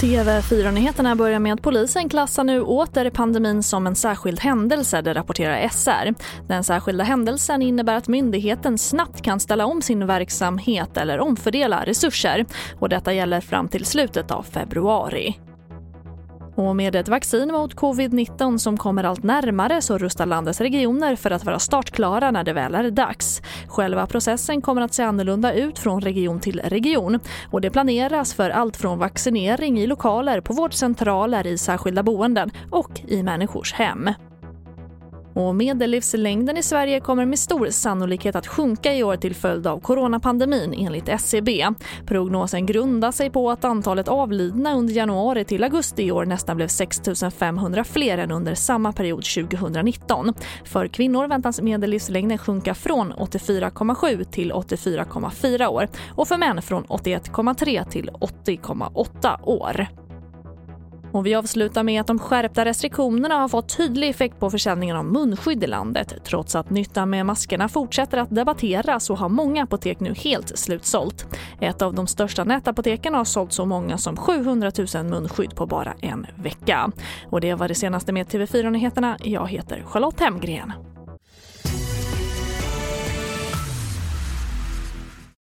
TV4-nyheterna börjar med att polisen klassar nu åter pandemin som en särskild händelse, det rapporterar SR. Den särskilda händelsen innebär att myndigheten snabbt kan ställa om sin verksamhet eller omfördela resurser. Och detta gäller fram till slutet av februari. Och med ett vaccin mot covid-19 som kommer allt närmare så rustar landets regioner för att vara startklara när det väl är dags. Själva processen kommer att se annorlunda ut från region till region och det planeras för allt från vaccinering i lokaler, på vårdcentraler, i särskilda boenden och i människors hem. Och medellivslängden i Sverige kommer med stor sannolikhet att sjunka i år till följd av coronapandemin enligt SCB. Prognosen grundar sig på att antalet avlidna under januari till augusti i år nästan blev 6 500 fler än under samma period 2019. För kvinnor väntas medellivslängden sjunka från 84,7 till 84,4 år och för män från 81,3 till 80,8 år. Och vi avslutar med att de skärpta restriktionerna har fått tydlig effekt på försäljningen av munskydd i landet. Trots att nyttan med maskerna fortsätter att debatteras så har många apotek nu helt slutsålt. Ett av de största nätapoteken har sålt så många som 700 000 munskydd på bara en vecka. Och det var det senaste med TV4 Nyheterna. Jag heter Charlotte Hemgren.